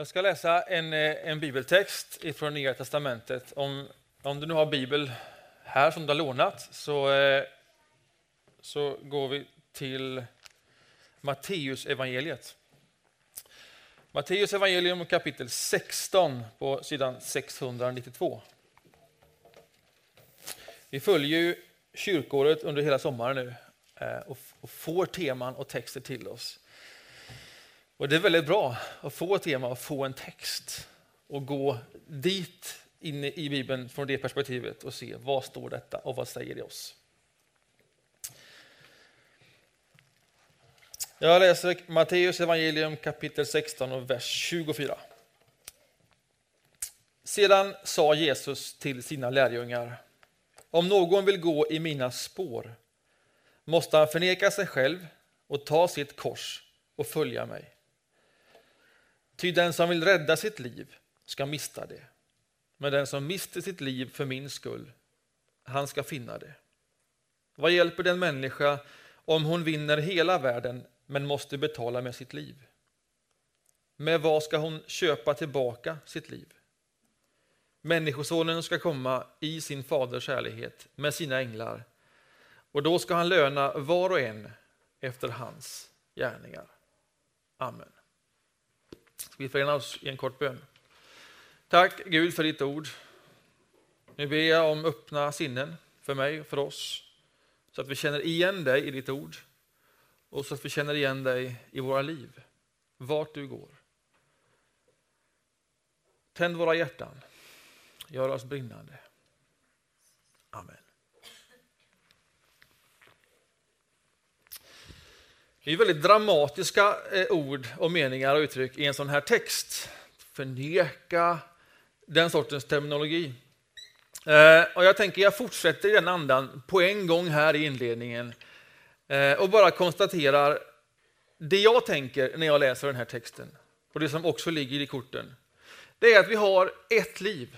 Jag ska läsa en, eh, en bibeltext från Nya Testamentet. Om, om du nu har bibel här som du har lånat så, eh, så går vi till Matteus evangeliet. Matteus evangelium kapitel 16 på sidan 692. Vi följer ju kyrkåret under hela sommaren nu eh, och får teman och texter till oss. Och Det är väldigt bra att få ett tema och få en text och gå dit inne i Bibeln från det perspektivet och se vad står detta och vad säger det oss. Jag läser Matteus evangelium kapitel 16 och vers 24. Sedan sa Jesus till sina lärjungar Om någon vill gå i mina spår måste han förneka sig själv och ta sitt kors och följa mig. Ty den som vill rädda sitt liv ska mista det. Men den som mister sitt liv för min skull, han ska finna det. Vad hjälper den människa om hon vinner hela världen men måste betala med sitt liv? Med vad ska hon köpa tillbaka sitt liv? Människosonen ska komma i sin faders härlighet med sina änglar och då ska han löna var och en efter hans gärningar. Amen. Vi förenar oss i en kort bön. Tack Gud för ditt ord. Nu ber jag om öppna sinnen för mig och för oss så att vi känner igen dig i ditt ord och så att vi känner igen dig i våra liv, vart du går. Tänd våra hjärtan, gör oss brinnande. Amen. Det är väldigt dramatiska eh, ord och meningar och uttryck i en sån här text. Förneka, den sortens terminologi. Eh, och jag tänker jag fortsätter i den andan på en gång här i inledningen eh, och bara konstaterar det jag tänker när jag läser den här texten och det som också ligger i korten. Det är att vi har ett liv.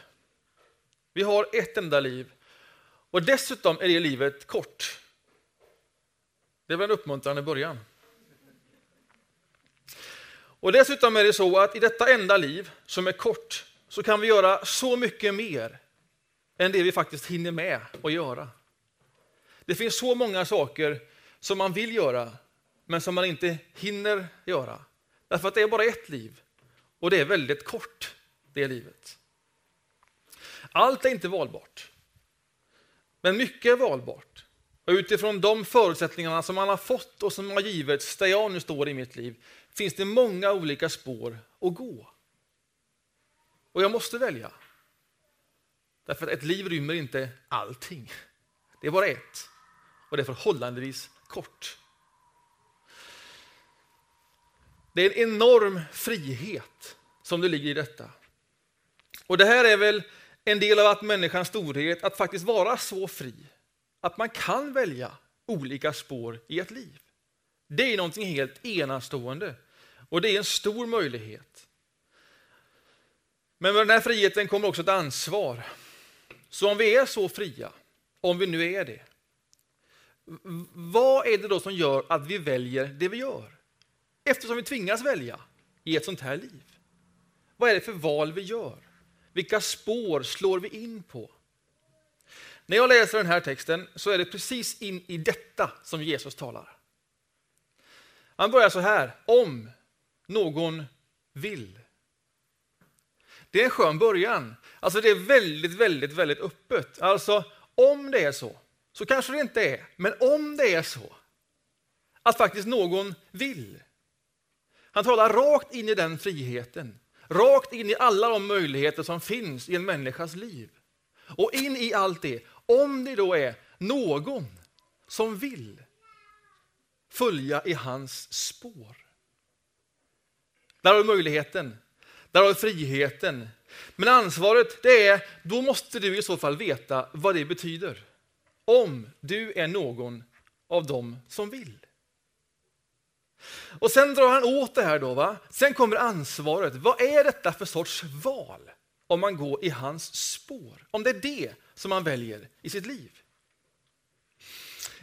Vi har ett enda liv. Och dessutom är det livet kort. Det var en uppmuntrande början. Och dessutom är det så att i detta enda liv, som är kort, så kan vi göra så mycket mer än det vi faktiskt hinner med att göra. Det finns så många saker som man vill göra, men som man inte hinner göra. Därför att det är bara ett liv, och det är väldigt kort, det livet. Allt är inte valbart, men mycket är valbart. Och utifrån de förutsättningarna som man har fått och som har givits där jag nu står i mitt liv, finns det många olika spår att gå. Och jag måste välja. Därför att ett liv rymmer inte allting. Det är bara ett. Och det är förhållandevis kort. Det är en enorm frihet som det ligger i detta. Och det här är väl en del av att människans storhet, att faktiskt vara så fri. Att man kan välja olika spår i ett liv. Det är någonting helt enastående och det är en stor möjlighet. Men med den här friheten kommer också ett ansvar. Så om vi är så fria, om vi nu är det, vad är det då som gör att vi väljer det vi gör? Eftersom vi tvingas välja i ett sånt här liv. Vad är det för val vi gör? Vilka spår slår vi in på? När jag läser den här texten så är det precis in i detta som Jesus talar. Han börjar så här, om någon vill. Det är en skön början. Alltså det är väldigt, väldigt, väldigt öppet. Alltså om det är så, så kanske det inte är, men om det är så att faktiskt någon vill. Han talar rakt in i den friheten, rakt in i alla de möjligheter som finns i en människas liv. Och in i allt det, om det då är någon som vill följa i hans spår. Där har du möjligheten, där har du friheten. Men ansvaret, det är, då måste du i så fall veta vad det betyder. Om du är någon av dem som vill. Och sen drar han åt det här då. Va? Sen kommer ansvaret. Vad är detta för sorts val? Om man går i hans spår. Om det är det som man väljer i sitt liv.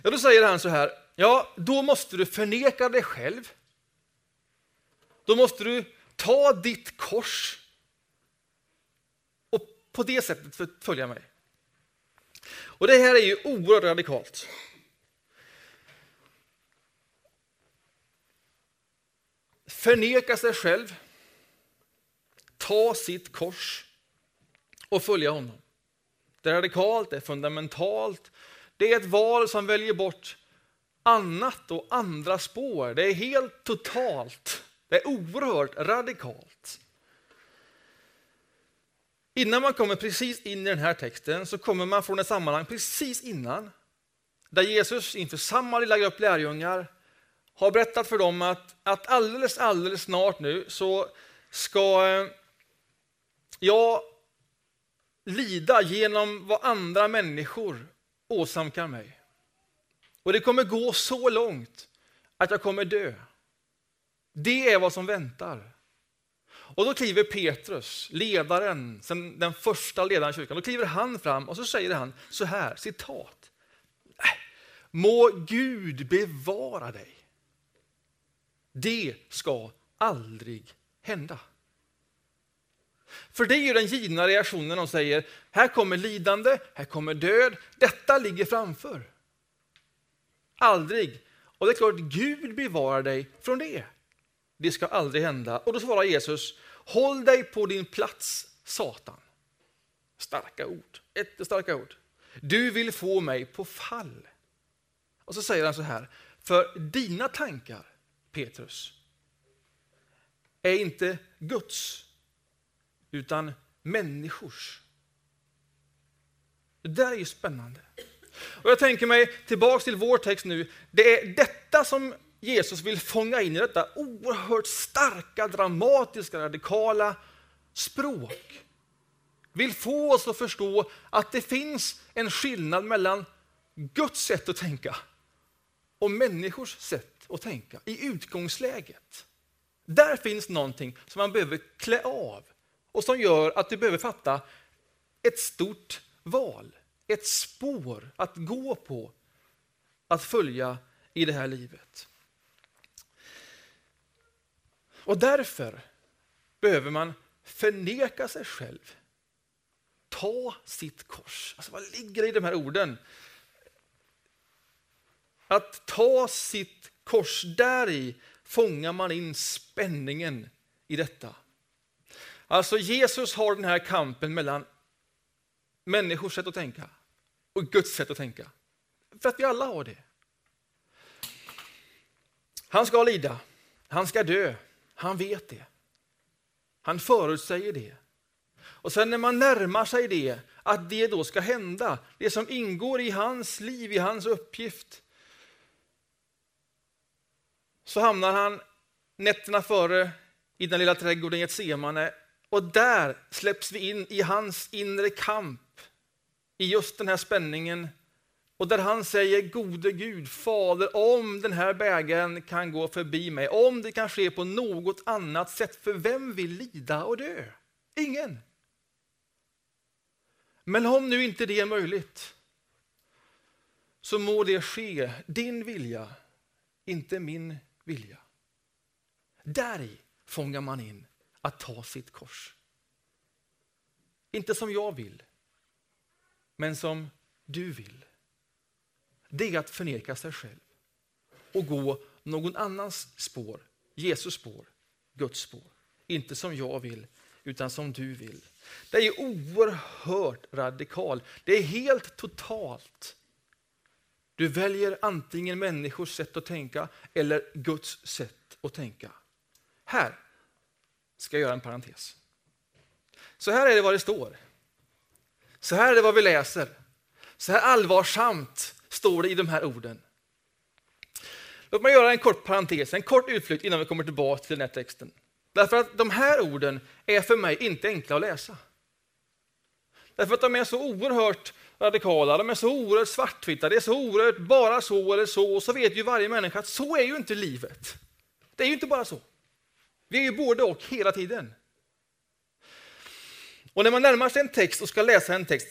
Ja, då säger han så här. Ja, då måste du förneka dig själv. Då måste du Ta ditt kors och på det sättet följa mig. Och det här är ju oerhört radikalt. Förneka sig själv, ta sitt kors och följa honom. Det är radikalt, det är fundamentalt. Det är ett val som väljer bort annat och andra spår. Det är helt totalt. Det är oerhört radikalt. Innan man kommer precis in i den här texten så kommer man från ett sammanhang precis innan där Jesus inför samma lilla grupp lärjungar har berättat för dem att, att alldeles, alldeles snart nu så ska eh, jag lida genom vad andra människor åsamkar mig. Och det kommer gå så långt att jag kommer dö. Det är vad som väntar. Och då kliver Petrus, ledaren, den första ledaren i kyrkan, då kliver han fram och så säger han så här, citat. Äh, må Gud bevara dig. Det ska aldrig hända. För det är ju den givna reaktionen de säger, här kommer lidande, här kommer död, detta ligger framför. Aldrig. Och det är klart, Gud bevarar dig från det. Det ska aldrig hända. Och då svarar Jesus, håll dig på din plats, Satan. Starka ord, jättestarka ord. Du vill få mig på fall. Och så säger han så här, för dina tankar, Petrus, är inte Guds, utan människors. Det där är ju spännande. Och jag tänker mig tillbaks till vår text nu. Det är detta som Jesus vill fånga in i detta oerhört starka, dramatiska, radikala språk. Vill få oss att förstå att det finns en skillnad mellan Guds sätt att tänka och människors sätt att tänka i utgångsläget. Där finns någonting som man behöver klä av och som gör att du behöver fatta ett stort val, ett spår att gå på, att följa i det här livet. Och därför behöver man förneka sig själv. Ta sitt kors. Alltså vad ligger i de här orden? Att ta sitt kors, där i fångar man in spänningen i detta. Alltså Jesus har den här kampen mellan människors sätt att tänka och Guds sätt att tänka. För att vi alla har det. Han ska lida, han ska dö, han vet det. Han förutsäger det. Och sen när man närmar sig det, att det då ska hända, det som ingår i hans liv, i hans uppgift, så hamnar han nätterna före i den lilla trädgården Getsemane och där släpps vi in i hans inre kamp, i just den här spänningen. Och där han säger, gode Gud, Fader, om den här bägaren kan gå förbi mig, om det kan ske på något annat sätt, för vem vill lida och dö? Ingen. Men om nu inte det är möjligt, så må det ske din vilja, inte min vilja. Där fångar man in att ta sitt kors. Inte som jag vill, men som du vill. Det är att förneka sig själv och gå någon annans spår, Jesus spår, Guds spår. Inte som jag vill, utan som du vill. Det är oerhört radikalt. Det är helt totalt. Du väljer antingen människors sätt att tänka eller Guds sätt att tänka. Här ska jag göra en parentes. Så här är det vad det står. Så här är det vad vi läser. Så här allvarsamt står det i de här orden. Låt mig göra en kort parentes, en kort utflykt innan vi kommer tillbaka till den här texten. Därför att de här orden är för mig inte enkla att läsa. Därför att de är så oerhört radikala, de är så oerhört svartvita, det är så oerhört bara så eller så, och så vet ju varje människa att så är ju inte livet. Det är ju inte bara så. Vi är ju både och hela tiden. Och när man närmar sig en text och ska läsa en text,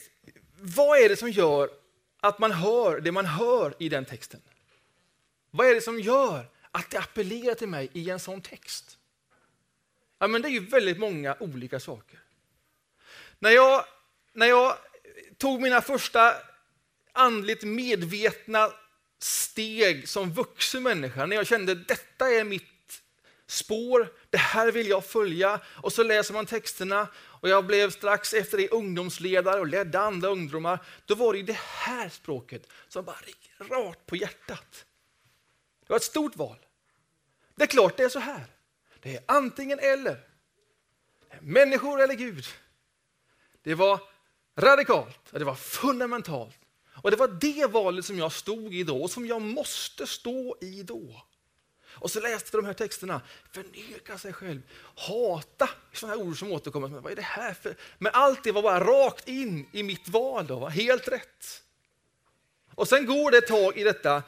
vad är det som gör att man hör det man hör i den texten? Vad är det som gör att det appellerar till mig i en sån text? Ja, men det är ju väldigt många olika saker. När jag, när jag tog mina första andligt medvetna steg som vuxen människa, när jag kände detta är mitt spår, det här vill jag följa. Och så läser man texterna och jag blev strax efter det ungdomsledare och ledde andra ungdomar. Då var det det här språket som bara gick rakt på hjärtat. Det var ett stort val. Det är klart det är så här. Det är antingen eller. Är människor eller Gud. Det var radikalt, det var fundamentalt. Och det var det valet som jag stod i då och som jag måste stå i då. Och så läste vi de här texterna. Förneka sig själv, hata, sådana här ord som återkommer. Men vad är det här för? Men allt det var bara rakt in i mitt val, då, va? helt rätt. Och sen går det ett tag i detta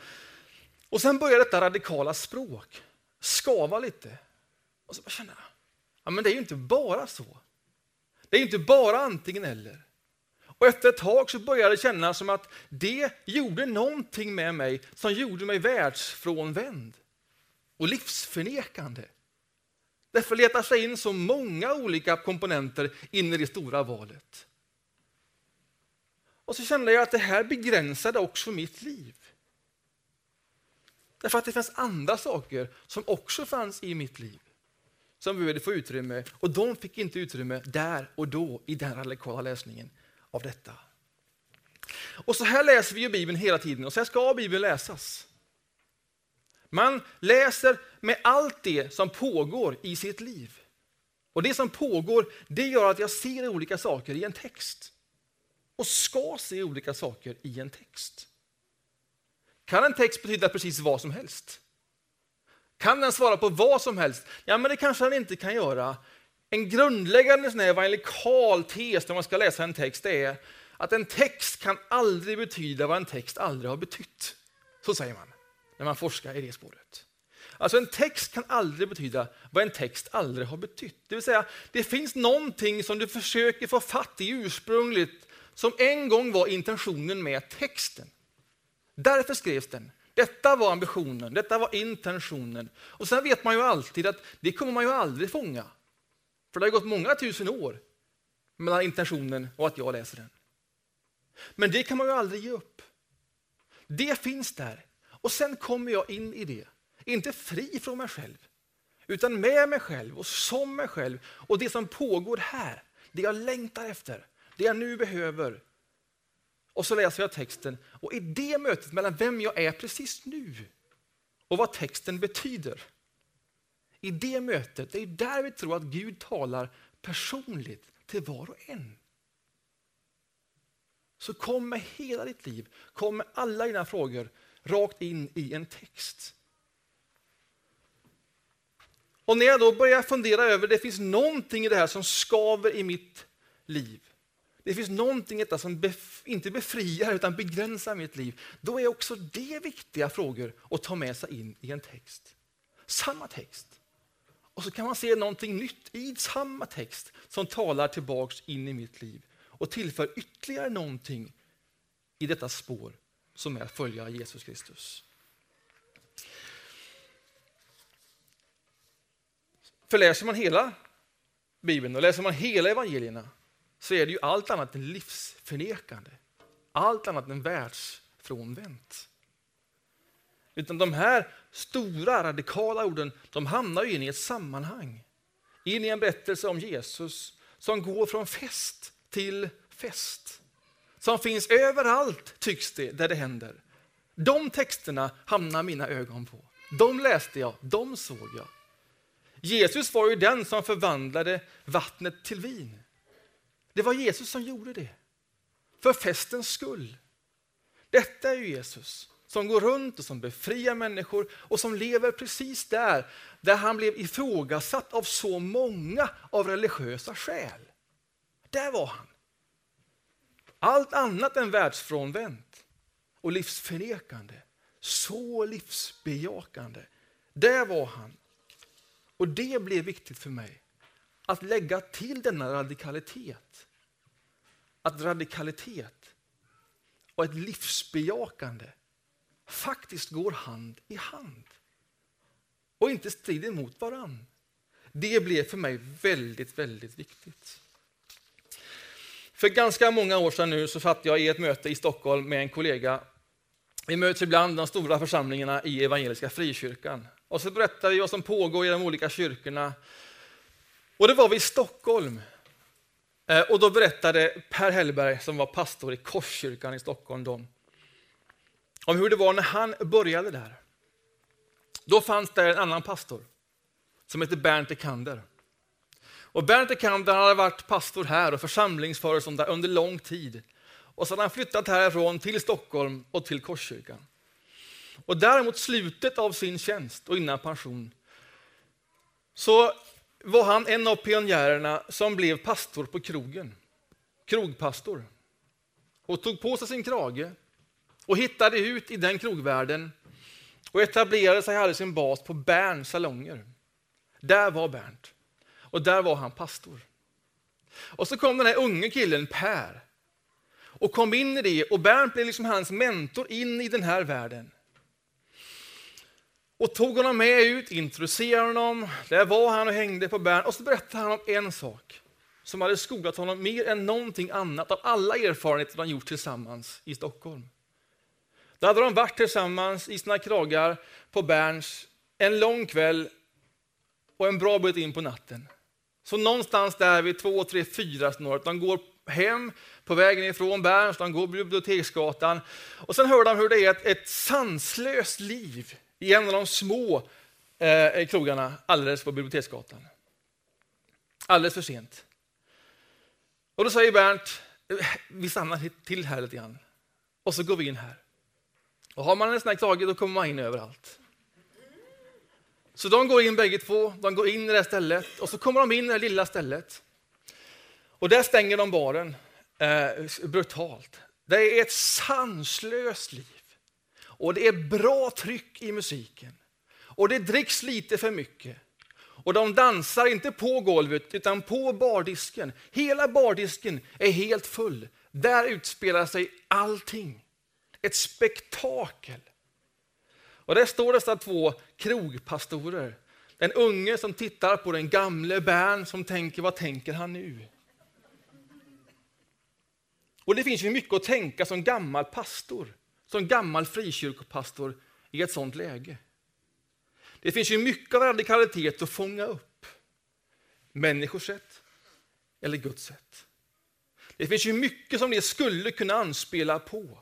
och sen börjar detta radikala språk skava lite. Och så känner jag, ja, men det är ju inte bara så. Det är inte bara antingen eller. Och efter ett tag så började det kännas som att det gjorde någonting med mig som gjorde mig världsfrånvänd och livsförnekande. Därför letar sig in så många olika komponenter in i det stora valet. Och så kände jag att det här begränsade också mitt liv. Därför att det fanns andra saker som också fanns i mitt liv som behövde få utrymme och de fick inte utrymme där och då i den radikala läsningen av detta. Och så här läser vi ju Bibeln hela tiden och så här ska Bibeln läsas. Man läser med allt det som pågår i sitt liv. Och det som pågår, det gör att jag ser olika saker i en text. Och ska se olika saker i en text. Kan en text betyda precis vad som helst? Kan den svara på vad som helst? Ja, men det kanske den inte kan göra. En grundläggande sån evangelikal tes när man ska läsa en text är att en text kan aldrig betyda vad en text aldrig har betytt. Så säger man när man forskar i det spåret. Alltså en text kan aldrig betyda vad en text aldrig har betytt. Det vill säga, det finns någonting som du försöker få fatt i ursprungligt som en gång var intentionen med texten. Därför skrevs den. Detta var ambitionen, detta var intentionen. Och sen vet man ju alltid att det kommer man ju aldrig fånga. För det har gått många tusen år mellan intentionen och att jag läser den. Men det kan man ju aldrig ge upp. Det finns där. Och sen kommer jag in i det. Inte fri från mig själv, utan med mig själv och som mig själv. Och det som pågår här, det jag längtar efter, det jag nu behöver. Och så läser jag texten och i det mötet mellan vem jag är precis nu och vad texten betyder. I det mötet, det är där vi tror att Gud talar personligt till var och en. Så kom med hela ditt liv, kom med alla dina frågor rakt in i en text. Och när jag då börjar fundera över, det finns någonting i det här som skaver i mitt liv. Det finns någonting i detta som bef inte befriar utan begränsar mitt liv. Då är också det viktiga frågor att ta med sig in i en text. Samma text. Och så kan man se någonting nytt i samma text som talar tillbaks in i mitt liv och tillför ytterligare någonting i detta spår som är att följa Jesus Kristus. För läser man hela Bibeln och läser man hela evangelierna så är det ju allt annat än livsförnekande. Allt annat än världsfrånvänt. Utan de här stora radikala orden de hamnar in i ett sammanhang. In i en berättelse om Jesus som går från fest till fest. Som finns överallt, tycks det, där det händer. De texterna hamnar mina ögon på. De läste jag, de såg jag. Jesus var ju den som förvandlade vattnet till vin. Det var Jesus som gjorde det. För festens skull. Detta är ju Jesus som går runt och som befriar människor och som lever precis där, där han blev ifrågasatt av så många av religiösa skäl. Där var han. Allt annat än världsfrånvänt och livsförnekande. Så livsbejakande. Där var han. Och det blev viktigt för mig. Att lägga till denna radikalitet. Att radikalitet och ett livsbejakande faktiskt går hand i hand och inte strider mot varann. Det blev för mig väldigt, väldigt viktigt. För ganska många år sedan nu så satt jag i ett möte i Stockholm med en kollega. Vi möts ibland de stora församlingarna i Evangeliska Frikyrkan. Och så berättar vi vad som pågår i de olika kyrkorna. Och det var vi i Stockholm. Eh, och då berättade Per Hellberg, som var pastor i Korskyrkan i Stockholm, då, om hur det var när han började där. Då fanns det en annan pastor som hette Bernt Ekander. Och Bernt Ekander hade varit pastor här och församlingsföreståndare under lång tid. Och så hade han flyttat härifrån till Stockholm och till Korskyrkan. Och däremot slutet av sin tjänst och innan pension så var han en av pionjärerna som blev pastor på krogen. Krogpastor. Och tog på sig sin krage och hittade ut i den krogvärlden och etablerade sig, hade sin bas på Berns salonger. Där var Bernt. Och där var han pastor. Och så kom den här unge killen Per och kom in i det och Bernt blev liksom hans mentor in i den här världen. Och tog honom med ut, introducerade honom, där var han och hängde på Bernt och så berättade han om en sak som hade skolat honom mer än någonting annat av alla erfarenheter de gjort tillsammans i Stockholm. Då hade de varit tillsammans i sina kragar på Berns en lång kväll och en bra bit in på natten. Så någonstans där vid två, tre, fyra snåret, de går hem på vägen ifrån Berns, de går på Biblioteksgatan och sen hör de hur det är ett, ett sanslöst liv i en av de små eh, krogarna alldeles på Biblioteksgatan. Alldeles för sent. Och då säger Bernt, vi stannar till här lite grann och så går vi in här. Och har man en sån här krage då kommer man in överallt. Så de går in bägge två, de går in i det här stället och så kommer de in i det lilla stället. Och där stänger de baren eh, brutalt. Det är ett sanslöst liv. Och det är bra tryck i musiken. Och det dricks lite för mycket. Och de dansar inte på golvet utan på bardisken. Hela bardisken är helt full. Där utspelar sig allting. Ett spektakel. Och där står dessa två krogpastorer. Den unge som tittar på den gamle Bern som tänker, vad tänker han nu? Och det finns ju mycket att tänka som gammal pastor, som gammal frikyrkopastor i ett sånt läge. Det finns ju mycket av radikalitet att fånga upp. Människors sätt eller Guds sätt. Det finns ju mycket som det skulle kunna anspela på.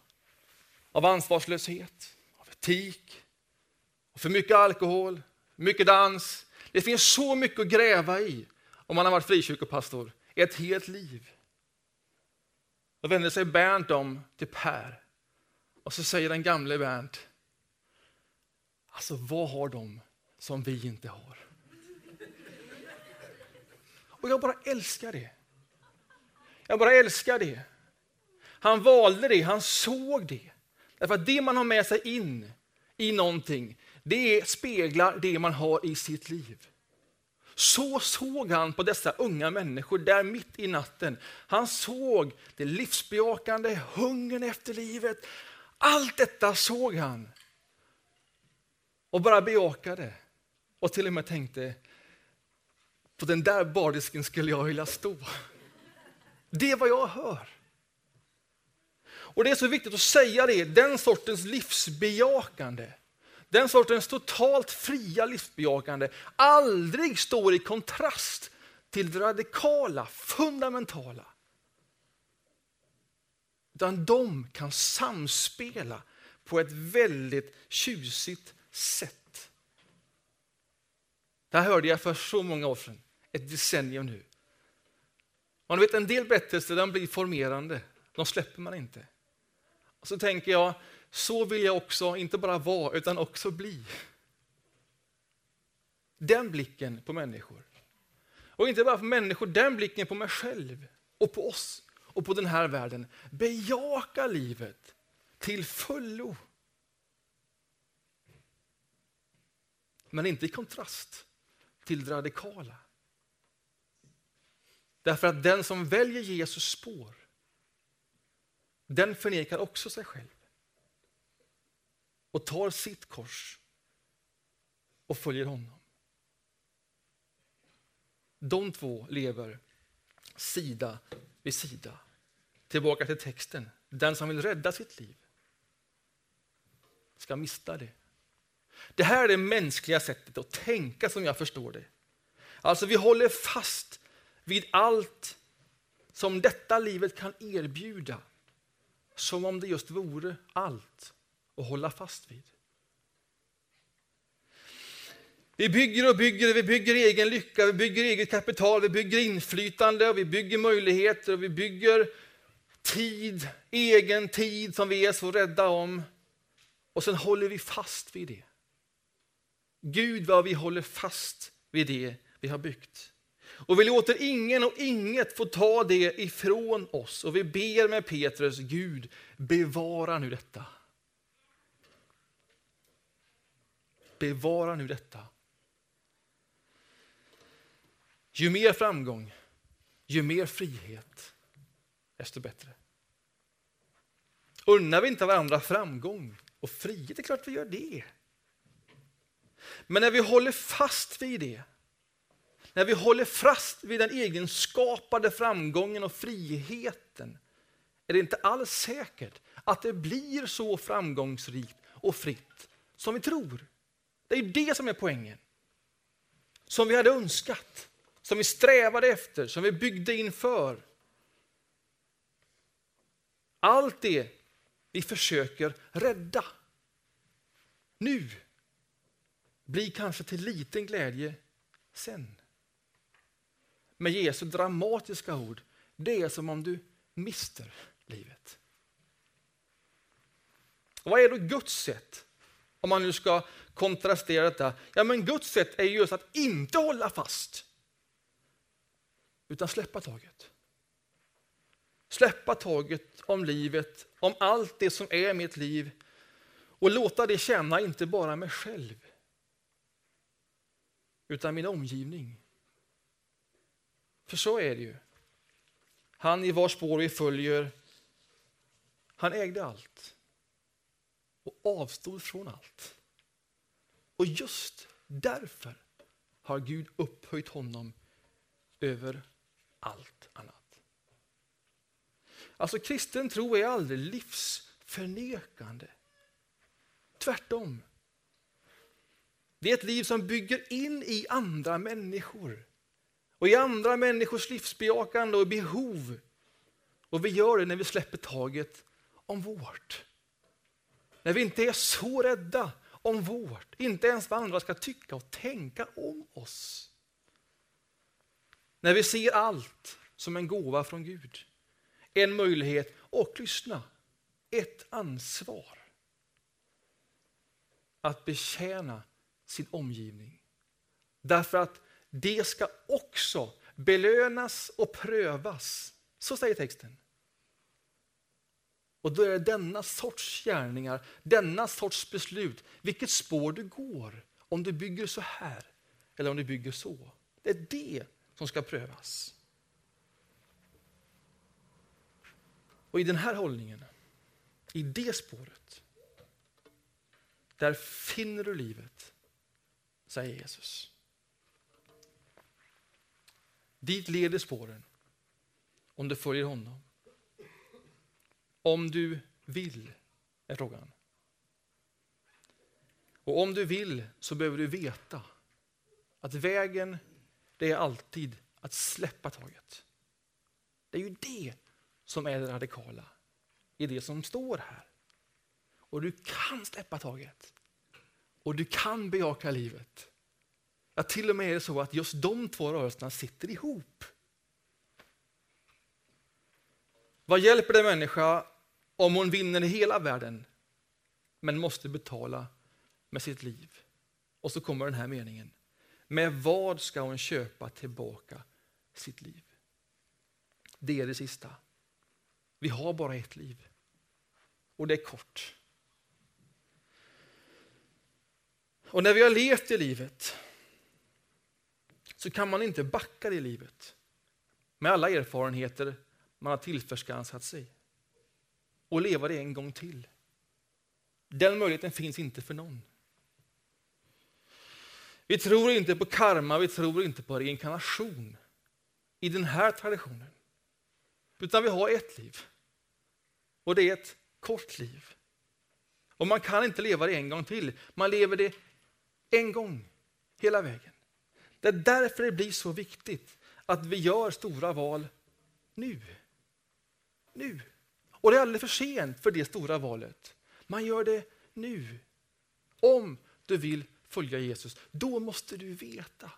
Av ansvarslöshet, av etik, för mycket alkohol, mycket dans. Det finns så mycket att gräva i om man har varit frikyrkopastor ett helt liv. Då vänder sig Bernt om till Per och så säger den gamle Bernt, alltså vad har de som vi inte har? Och jag bara älskar det. Jag bara älskar det. Han valde det, han såg det. Därför att det man har med sig in i någonting, det speglar det man har i sitt liv. Så såg han på dessa unga människor där mitt i natten. Han såg det livsbejakande, hungern efter livet. Allt detta såg han. Och bara bejakade. Och till och med tänkte, på den där bardisken skulle jag vilja stå. Det är vad jag hör. Och det är så viktigt att säga det, den sortens livsbejakande den sortens totalt fria livsbejakande aldrig står i kontrast till det radikala, fundamentala. Utan de kan samspela på ett väldigt tjusigt sätt. Det här hörde jag för så många år sedan, ett decennium nu. Man vet en del berättelser de blir formerande, de släpper man inte. Och så tänker jag, så vill jag också inte bara vara, utan också bli. Den blicken på människor. Och inte bara på människor, den blicken på mig själv och på oss och på den här världen. Bejaka livet till fullo. Men inte i kontrast till det radikala. Därför att den som väljer Jesus spår, den förnekar också sig själv och tar sitt kors och följer honom. De två lever sida vid sida. Tillbaka till texten. Den som vill rädda sitt liv ska mista det. Det här är det mänskliga sättet att tänka som jag förstår det. Alltså vi håller fast vid allt som detta livet kan erbjuda. Som om det just vore allt att hålla fast vid. Vi bygger och bygger, vi bygger egen lycka, vi bygger eget kapital, vi bygger inflytande, och vi bygger möjligheter, och vi bygger tid, egen tid som vi är så rädda om. Och sen håller vi fast vid det. Gud vad vi håller fast vid det vi har byggt. Och vi låter ingen och inget få ta det ifrån oss. Och vi ber med Petrus, Gud bevara nu detta. Bevara nu detta. Ju mer framgång, ju mer frihet, desto bättre. Unnar vi inte varandra framgång och frihet, det är klart vi gör det. Men när vi håller fast vid det, när vi håller fast vid den egenskapade framgången och friheten, är det inte alls säkert att det blir så framgångsrikt och fritt som vi tror. Det är det som är poängen. Som vi hade önskat som vi strävade efter, som vi byggde inför. Allt det vi försöker rädda nu blir kanske till liten glädje sen. Med Jesu dramatiska ord, det är som om du mister livet. Och vad är då Guds sätt? Om man nu ska kontrastera detta. Ja, men Guds sätt är just att inte hålla fast utan släppa taget. Släppa taget om livet, om allt det som är mitt liv och låta det känna inte bara mig själv utan min omgivning. För så är det ju. Han i vars spår vi följer, han ägde allt och avstod från allt. Och just därför har Gud upphöjt honom över allt annat. Alltså kristen tro är aldrig livsförnekande. Tvärtom. Det är ett liv som bygger in i andra människor och i andra människors livsbejakande och behov. Och vi gör det när vi släpper taget om vårt. När vi inte är så rädda om vårt, inte ens vad andra ska tycka och tänka om oss. När vi ser allt som en gåva från Gud. En möjlighet och, lyssna, ett ansvar. Att betjäna sin omgivning. Därför att det ska också belönas och prövas. Så säger texten. Och då är det denna sorts gärningar, denna sorts beslut, vilket spår du går. Om du bygger så här eller om du bygger så. Det är det som ska prövas. Och i den här hållningen, i det spåret, där finner du livet, säger Jesus. Dit leder spåren om du följer honom. Om du vill, är frågan. Och om du vill så behöver du veta att vägen det är alltid att släppa taget. Det är ju det som är det radikala i det som står här. Och du kan släppa taget. Och du kan bejaka livet. Ja, till och med är det så att just de två rörelserna sitter ihop. Vad hjälper det människa om hon vinner hela världen men måste betala med sitt liv? Och så kommer den här meningen. Med vad ska hon köpa tillbaka sitt liv? Det är det sista. Vi har bara ett liv. Och det är kort. Och när vi har levt i livet så kan man inte backa det livet med alla erfarenheter man har tillförskansat sig och leva det en gång till. Den möjligheten finns inte för någon. Vi tror inte på karma, vi tror inte på reinkarnation i den här traditionen. Utan vi har ett liv. Och det är ett kort liv. Och man kan inte leva det en gång till. Man lever det en gång, hela vägen. Det är därför det blir så viktigt att vi gör stora val nu. Nu. Och det är alldeles för sent för det stora valet. Man gör det nu. Om du vill följa Jesus, då måste du veta.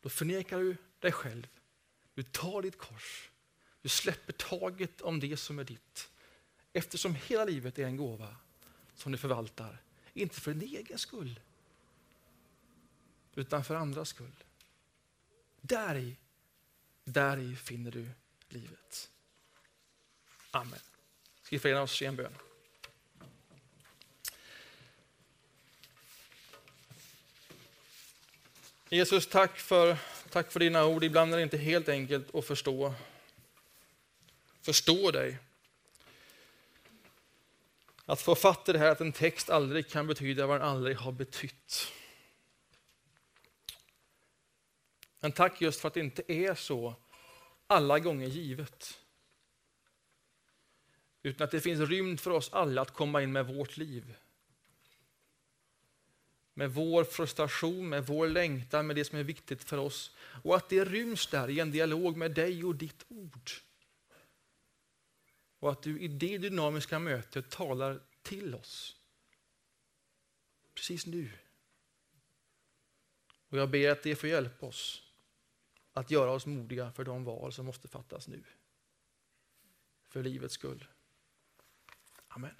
Då förnekar du dig själv. Du tar ditt kors. Du släpper taget om det som är ditt. Eftersom hela livet är en gåva som du förvaltar. Inte för din egen skull, utan för andras skull. Där där i finner du livet. Amen. Ska vi förena oss i en bön? Jesus, tack för, tack för dina ord. Ibland är det inte helt enkelt att förstå, förstå dig. Att få fatta det här att en text aldrig kan betyda vad den aldrig har betytt. Men tack just för att det inte är så alla gånger givet. Utan att det finns rymd för oss alla att komma in med vårt liv. Med vår frustration, med vår längtan, med det som är viktigt för oss. Och att det ryms där i en dialog med dig och ditt ord. Och att du i det dynamiska mötet talar till oss. Precis nu. Och jag ber att det får hjälpa oss att göra oss modiga för de val som måste fattas nu. För livets skull. Amen.